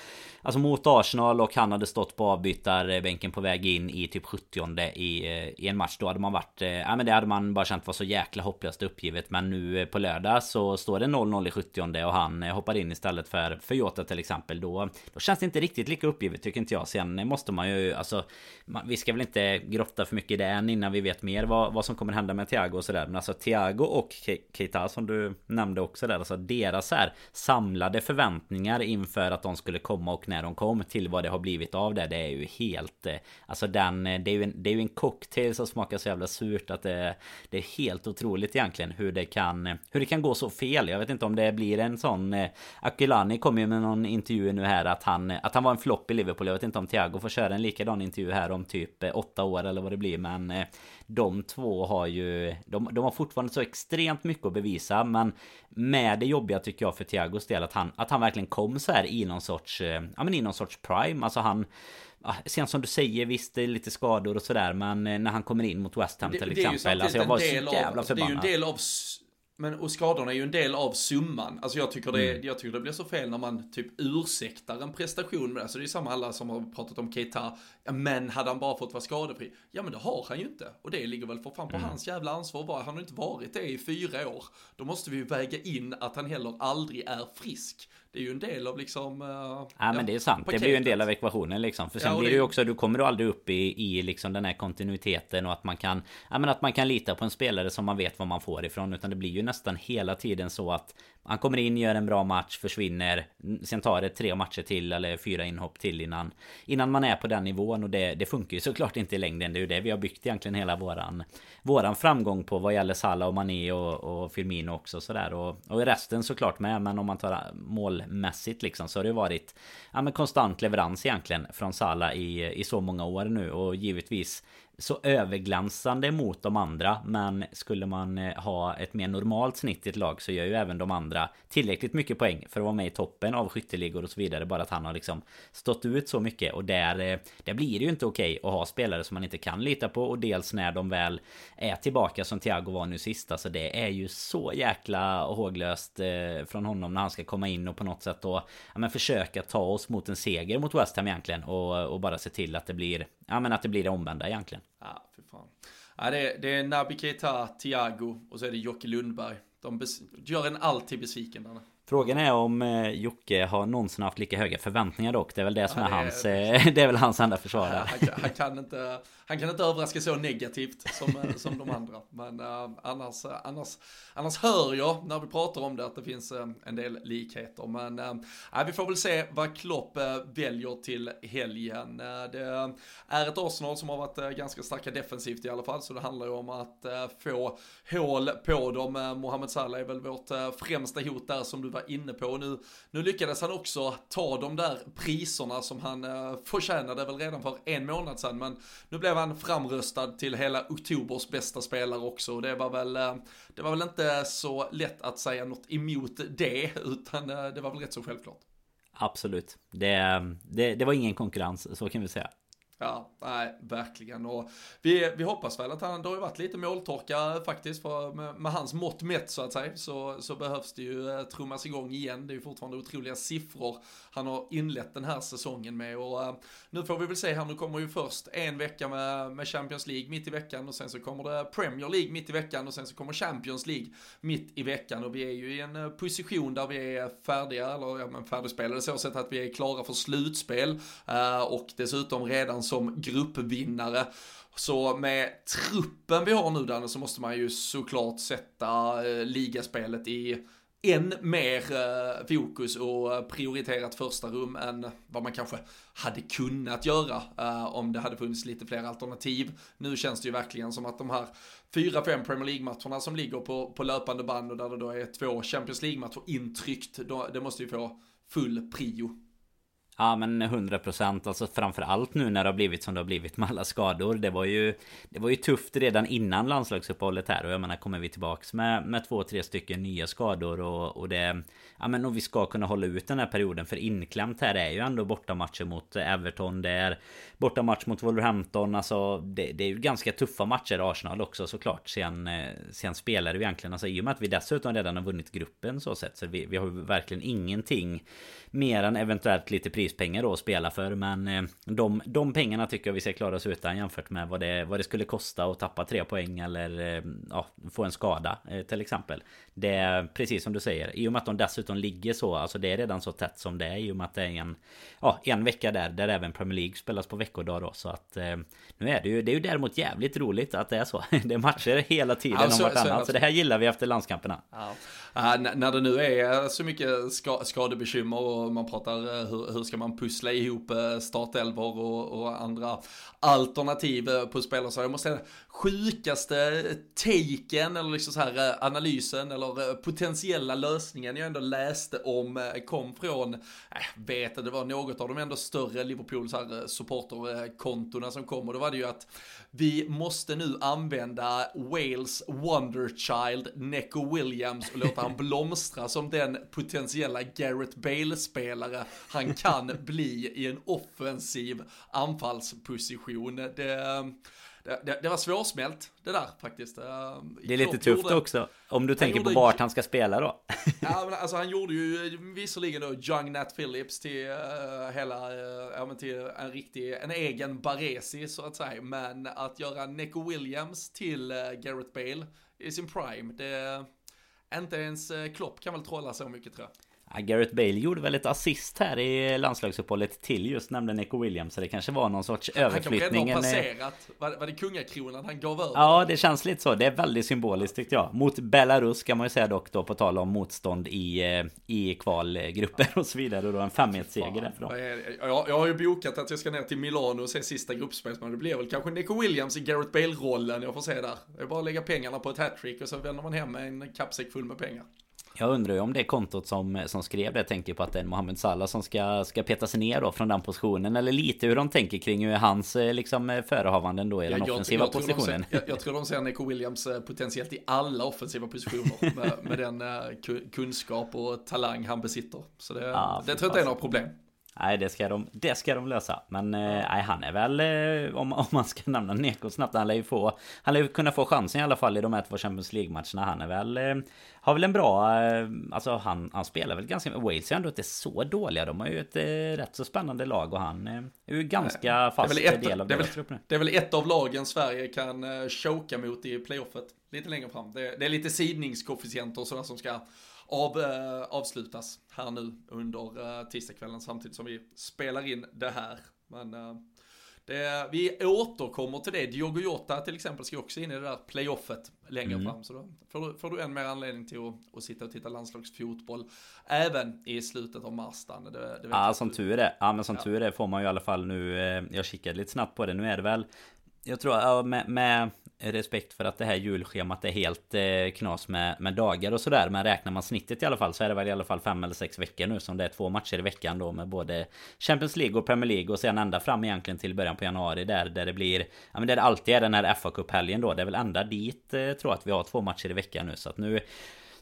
Speaker 2: Alltså mot Arsenal och han hade stått på avbytarbänken på väg in i typ 70 i, eh, i en match. Då hade man varit... Eh, ja men det hade man bara känt var så jäkla hopplöst uppgivet. Men nu eh, på lördag så står det 0-0 i 70 och han hoppar in istället för, för Jota till exempel. Då, då känns det inte riktigt lika uppgivet tycker inte jag. Sen måste man ju alltså... Man, vi ska väl inte grotta för mycket i det än innan vi vet mer vad, vad som kommer hända med Thiago och sådär. Men alltså Thiago och Keita som du nämnde också där. Alltså deras här samlade förväntningar inför att de skulle komma och när de kom till vad det har blivit av det. Det är ju helt... Eh, alltså den... Eh, det är ju en, det är ju en cocktail som smakar så jävla surt att det... Det är helt otroligt egentligen hur det kan... Eh, hur det kan gå så fel. Jag vet inte om det blir en sån... Eh, Akilani kom ju med någon intervju nu här att han... Att han var en flopp i Liverpool. Jag vet inte om Thiago får köra en likadan intervju här om typ åtta år eller vad det blir. Men de två har ju... De, de har fortfarande så extremt mycket att bevisa. Men med det jobbiga tycker jag för Thiagos del att han, att han verkligen kom så här i någon sorts... Ja men i någon sorts prime. Alltså han... Sen som du säger, visst det är lite skador och sådär Men när han kommer in mot West Ham till exempel
Speaker 1: Alltså jag var så jävla förbannad Det är ju en del av Men och skadorna är ju en del av summan. Alltså jag tycker, det, mm. jag tycker det blir så fel när man typ ursäktar en prestation med det. Alltså det är samma alla som har pratat om Keita. Men hade han bara fått vara skadefri? Ja men det har han ju inte. Och det ligger väl för fan på mm. hans jävla ansvar. Han har inte varit det i fyra år. Då måste vi ju väga in att han heller aldrig är frisk det är ju en del av liksom... Uh,
Speaker 2: ja, ja men det är sant. Paketet. Det blir ju en del av ekvationen liksom. För sen ja, blir det ju också, du kommer du aldrig upp i, i liksom den här kontinuiteten och att man kan... Ja men att man kan lita på en spelare som man vet vad man får ifrån. Utan det blir ju nästan hela tiden så att han kommer in, gör en bra match, försvinner. Sen tar det tre matcher till eller fyra inhopp till innan, innan man är på den nivån. Och det, det funkar ju såklart inte i längden. Det är ju det vi har byggt egentligen hela våran, våran framgång på vad gäller Salah och Mané och, och Firmino också sådär. Och, och resten såklart med. Men om man tar målmässigt liksom så har det varit ja, men konstant leverans egentligen från Sala i, i så många år nu. Och givetvis så överglansande mot de andra Men skulle man eh, ha ett mer normalt snitt i ett lag så gör ju även de andra tillräckligt mycket poäng för att vara med i toppen av skytteligor och så vidare. Bara att han har liksom stått ut så mycket och där, eh, där blir det ju inte okej att ha spelare som man inte kan lita på och dels när de väl är tillbaka som Thiago var nu sist. Alltså det är ju så jäkla håglöst eh, från honom när han ska komma in och på något sätt då ja, men försöka ta oss mot en seger mot West Ham egentligen och, och bara se till att det blir ja men att det blir det omvända egentligen.
Speaker 1: Ja, för fan. Ja, det, är, det är Naby Keita, Thiago och så är det Jocke Lundberg. De gör en alltid besviken. Där.
Speaker 2: Frågan är om eh, Jocke har någonsin haft lika höga förväntningar dock. Det är väl det som ja, är, är hans... Eh, det är väl hans enda försvar.
Speaker 1: Han, han, kan inte, han kan inte överraska så negativt som, eh, som de andra. Men uh, annars, uh, annars, annars hör jag när vi pratar om det att det finns uh, en del likheter. Men uh, vi får väl se vad Klopp väljer till helgen. det är ett Arsenal som har varit ganska starka defensivt i alla fall. Så det handlar ju om att få hål på dem. Mohamed Salah är väl vårt främsta hot där som du var inne på. Nu, nu lyckades han också ta de där priserna som han förtjänade väl redan för en månad sedan. Men nu blev han framröstad till hela oktobers bästa spelare också. Det var väl, eh, det var väl inte så lätt att säga något emot det, utan eh, det var väl rätt så självklart.
Speaker 2: Absolut. Det, eh, det, det var ingen konkurrens, så kan vi säga.
Speaker 1: Ja, nej, verkligen. Och vi, vi hoppas väl att han, det har ju varit lite måltorka eh, faktiskt, för med, med, hans mått mätt så att säga, så, så behövs det ju eh, trummas igång igen. Det är ju fortfarande otroliga siffror han har inlett den här säsongen med. Och uh, nu får vi väl se här, nu kommer ju först en vecka med, med Champions League mitt i veckan och sen så kommer det Premier League mitt i veckan och sen så kommer Champions League mitt i veckan. Och vi är ju i en position där vi är färdiga, eller ja men färdigspelade så sätt att vi är klara för slutspel. Uh, och dessutom redan som gruppvinnare. Så med truppen vi har nu Danne så måste man ju såklart sätta eh, ligaspelet i än mer eh, fokus och eh, prioriterat första rum än vad man kanske hade kunnat göra eh, om det hade funnits lite fler alternativ. Nu känns det ju verkligen som att de här fyra, fem Premier League-matcherna som ligger på, på löpande band och där det då är två Champions League-matcher intryckt, då, det måste ju få full prio.
Speaker 2: Ja men 100% alltså framförallt nu när det har blivit som det har blivit med alla skador. Det var ju Det var ju tufft redan innan landslagsuppehållet här. Och jag menar kommer vi tillbaks med, med två, tre stycken nya skador och, och det Ja men och vi ska kunna hålla ut den här perioden. För inklämt här är ju ändå bortamatcher mot Everton. Det är bortamatch mot Wolverhampton. Alltså det, det, är ju ganska tuffa matcher. Arsenal också såklart Sen, sen spelar vi egentligen. Alltså i och med att vi dessutom redan har vunnit gruppen så sett Så vi, vi har ju verkligen ingenting Mer än eventuellt lite prispengar då att spela för Men eh, de, de pengarna tycker jag vi ska klara oss utan jämfört med vad det, vad det skulle kosta att tappa tre poäng eller eh, ja, få en skada till exempel. Det är precis som du säger I och med att de dessutom ligger så Alltså det är redan så tätt som det är i och med att det är en Ja en vecka där där även Premier League spelas på veckodag då Så att Nu är det ju Det är ju däremot jävligt roligt att det är så. Det är matcher hela tiden ja, så, om vartannat så, så, det här gillar vi efter landskamperna.
Speaker 1: Ja. Uh, när det nu är så mycket ska, skadebekymmer och man pratar hur, hur, ska man pussla ihop eh, startelvor och, och, andra alternativ på spelare så jag måste säga sjukaste taken eller liksom så här analysen eller potentiella lösningen jag ändå läste om kom från, jag vet att det var något av de ändå större Liverpool supporterkontona som kom och då var det ju att vi måste nu använda Wales Wonderchild Neco Williams och låta han blomstra som den potentiella Garrett Bale-spelare han kan bli i en offensiv anfallsposition. Det, det, det, det var svårsmält det där faktiskt. Uh,
Speaker 2: det är lite tufft gjorde, också. Om du tänker på vart han ska spela då.
Speaker 1: ja, men alltså han gjorde ju visserligen då Young Nat Phillips till uh, hela, uh, ja men till en riktig, en egen Baresi så att säga. Men att göra Neko Williams till uh, Garrett Bale i sin prime, det, inte ens Klopp kan väl trolla så mycket tror jag.
Speaker 2: Gareth Bale gjorde väl ett assist här i landslagsuppehållet till just nämligen Nico Williams. Så det kanske var någon sorts överflyttning.
Speaker 1: Han kanske redan har passerat. Var, var det kungakronan han gav över?
Speaker 2: Ja, det känns lite så. Det är väldigt symboliskt tyckte jag. Mot Belarus kan man ju säga dock då på tal om motstånd i, eh, i kvalgrupper och så vidare. Och då en 5 seger därifrån.
Speaker 1: Jag, jag har ju bokat att jag ska ner till Milano och se sista gruppspelet. Men det blir väl kanske Nico Williams i Gareth Bale-rollen jag får se där. Det är bara att lägga pengarna på ett hattrick och så vänder man hem med en kappsäck full med pengar.
Speaker 2: Jag undrar ju om det kontot som, som skrev det tänker på att det är Mohamed Salah som ska, ska peta sig ner då från den positionen. Eller lite hur de tänker kring hur hans eh, liksom, eh, förehavanden då i den ja, offensiva jag, jag positionen.
Speaker 1: Ser, jag, jag, tror de ser Nico Williams eh, potentiellt i alla offensiva positioner. med, med den kunskap och talang han besitter. Så det, ja, det tror jag inte är några problem.
Speaker 2: Nej det ska de, det ska de lösa Men ja. nej, han är väl om, om man ska nämna Neko snabbt Han lär ju få Han lär ju kunna få chansen i alla fall i de här två Champions League-matcherna Han är väl har väl en bra... Eh, alltså han, han spelar väl ganska... Wales är ändå inte så dåliga. De har ju ett eh, rätt så spännande lag och han eh, är ju ganska fast
Speaker 1: ett,
Speaker 2: del av
Speaker 1: det deras trupp nu. Det är väl ett av lagen Sverige kan choka mot i playoffet. Lite längre fram. Det, det är lite sidningskoefficienter och sådär som ska av, avslutas här nu under tisdagskvällen samtidigt som vi spelar in det här. Men det, vi återkommer till det. Diogo Jota till exempel ska också in i det där playoffet längre mm. fram. Så då får du, får du en mer anledning till att, att sitta och titta landslagsfotboll. Även i slutet av mars. Det, det
Speaker 2: ja, som tur är. Ja, men som ja. tur är får man ju i alla fall nu. Eh, jag kikade lite snabbt på det. Nu är det väl jag tror med, med respekt för att det här julschemat är helt eh, knas med, med dagar och sådär. Men räknar man snittet i alla fall så är det väl i alla fall fem eller sex veckor nu som det är två matcher i veckan då med både Champions League och Premier League och sen ända fram egentligen till början på januari där, där det blir Ja men där det alltid är den här FA Cup-helgen då. Det är väl ända dit eh, tror jag att vi har två matcher i veckan nu så att nu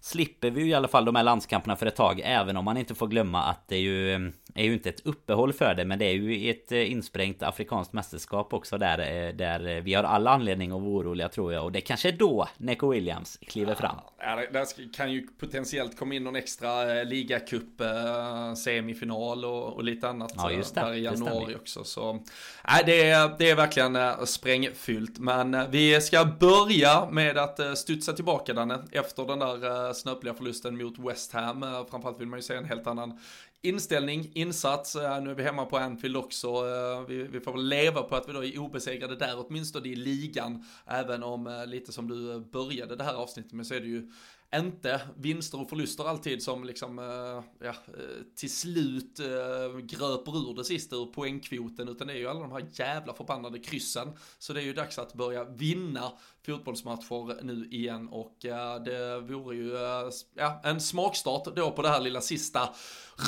Speaker 2: slipper vi ju i alla fall de här landskamperna för ett tag. Även om man inte får glömma att det är ju, är ju inte ett uppehåll för det. Men det är ju ett eh, insprängt afrikanskt mästerskap också där, eh, där vi har alla anledning att vara oroliga tror jag. Och det kanske är då Neko Williams kliver fram.
Speaker 1: Ja, där kan ju potentiellt komma in någon extra eh, ligacup semifinal och, och lite annat.
Speaker 2: Ja, just det.
Speaker 1: Där i januari också. Så nej, det, är, det är verkligen sprängfyllt. Men vi ska börja med att studsa tillbaka Danne efter den där snöpliga förlusten mot West Ham. Eh, framförallt vill man ju se en helt annan inställning, insats. Eh, nu är vi hemma på Anfield också. Eh, vi, vi får väl leva på att vi då är obesegrade där, åtminstone i ligan. Även om, lite som du började det här avsnittet med, så är det ju inte vinster och förluster alltid som liksom, eh, ja, eh, till slut eh, gröper ur det sista ur poängkvoten, utan det är ju alla de här jävla förbannade kryssen. Så det är ju dags att börja vinna fotbollsmatcher nu igen och det vore ju ja, en smakstart då på det här lilla sista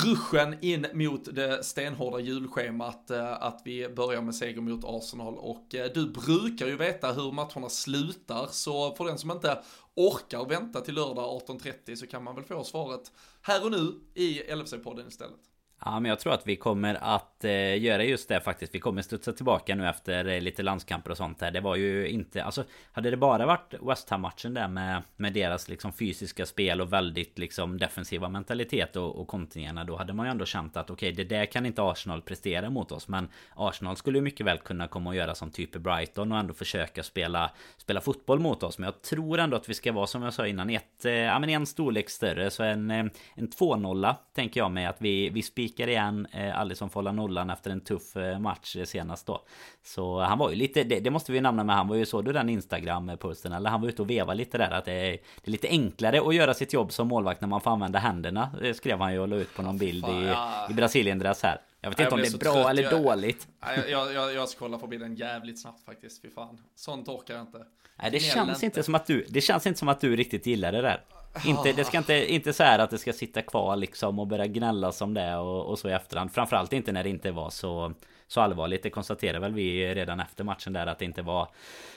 Speaker 1: ruschen in mot det stenhårda julschemat att vi börjar med seger mot Arsenal och du brukar ju veta hur matcherna slutar så för den som inte orkar vänta till lördag 18.30 så kan man väl få svaret här och nu i LFC-podden istället.
Speaker 2: Ja men jag tror att vi kommer att eh, göra just det faktiskt. Vi kommer studsa tillbaka nu efter eh, lite landskamper och sånt här. Det var ju inte, alltså hade det bara varit West Ham-matchen där med, med deras liksom fysiska spel och väldigt liksom defensiva mentalitet och, och kontringarna. Då hade man ju ändå känt att okej okay, det där kan inte Arsenal prestera mot oss. Men Arsenal skulle ju mycket väl kunna komma och göra som typ Brighton och ändå försöka spela, spela fotboll mot oss. Men jag tror ändå att vi ska vara som jag sa innan ett, eh, ja men en storlek större. Så en, eh, en 2-0 tänker jag mig att vi, vi spikar spikar igen. Eh, Alisson får hålla nollan efter en tuff eh, match senast då. Så han var ju lite, det, det måste vi nämna med han var ju, såg du den Instagram-posten? Eller han var ute och vevade lite där att det är, det är lite enklare att göra sitt jobb som målvakt när man får använda händerna. Det eh, skrev han ju och la ut på någon bild i, i Brasilien-dress här. Jag vet inte om det är bra trött. eller jag, dåligt.
Speaker 1: Jag, jag, jag, jag scrollar förbi den jävligt snabbt faktiskt, fy fan. Sånt orkar jag inte.
Speaker 2: Nej, det känns inte som att du, det känns inte som att du riktigt gillar det där. Inte, det ska inte, inte så här att det ska sitta kvar liksom och börja gnälla som det och, och så i efterhand. Framförallt inte när det inte var så, så allvarligt. Det konstaterade väl vi redan efter matchen där att det inte var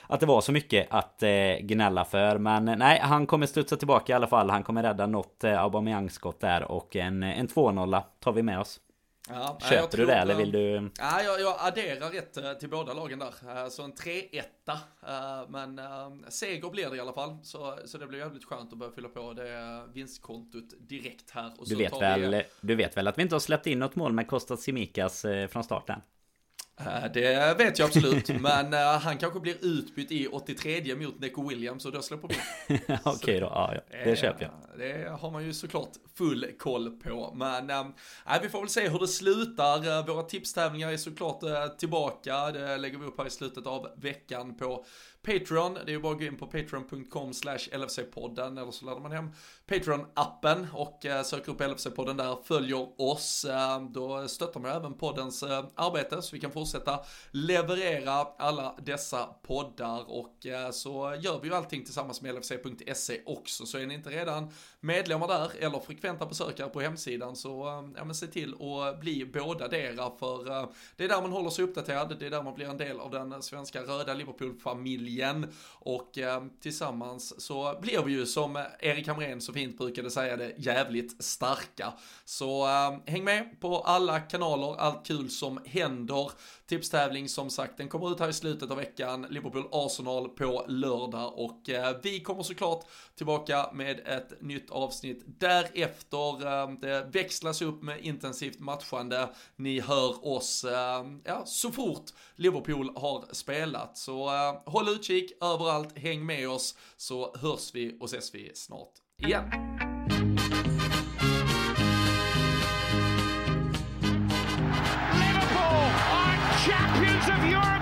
Speaker 2: att det var så mycket att eh, gnälla för. Men nej, han kommer studsa tillbaka i alla fall. Han kommer rädda något eh, Aubameyang-skott där och en, en 2-0 tar vi med oss. Ja, Köper du det eller vill du?
Speaker 1: Ja, jag, jag adderar rätt till båda lagen där. Så en 3-1. Men seger blir det i alla fall. Så, så det blir jävligt skönt att börja fylla på det vinstkontot direkt här.
Speaker 2: du, vet väl, du vet väl att vi inte har släppt in något mål med Kostas Simikas från starten?
Speaker 1: Eh, det vet jag absolut, men uh, han kanske blir utbytt i 83 mot Neco Williams och då släpper vi.
Speaker 2: Okej okay då, ja, ja. det köper jag.
Speaker 1: Det har man ju såklart full koll på, men uh, vi får väl se hur det slutar. våra tipstävlingar är såklart tillbaka, det lägger vi upp här i slutet av veckan på Patreon. Det är ju bara att gå in på patreon.com slash LFC-podden eller så laddar man hem Patreon-appen och eh, söker upp LFC-podden där, följer oss. Eh, då stöttar man även poddens eh, arbete så vi kan fortsätta leverera alla dessa poddar och så gör vi ju allting tillsammans med LFC.se också. Så är ni inte redan medlemmar där eller frekventa besökare på hemsidan så ja, men se till att bli båda dera för det är där man håller sig uppdaterad, det är där man blir en del av den svenska röda Liverpool-familjen igen. Och eh, tillsammans så blir vi ju som Erik Hamrén så fint brukade säga det jävligt starka. Så eh, häng med på alla kanaler, allt kul som händer. Tipstävling som sagt, den kommer ut här i slutet av veckan. Liverpool-Arsenal på lördag och eh, vi kommer såklart tillbaka med ett nytt avsnitt därefter. Eh, det växlas upp med intensivt matchande. Ni hör oss eh, ja, så fort Liverpool har spelat. Så eh, håll utkik överallt, häng med oss så hörs vi och ses vi snart igen. champions of Europe.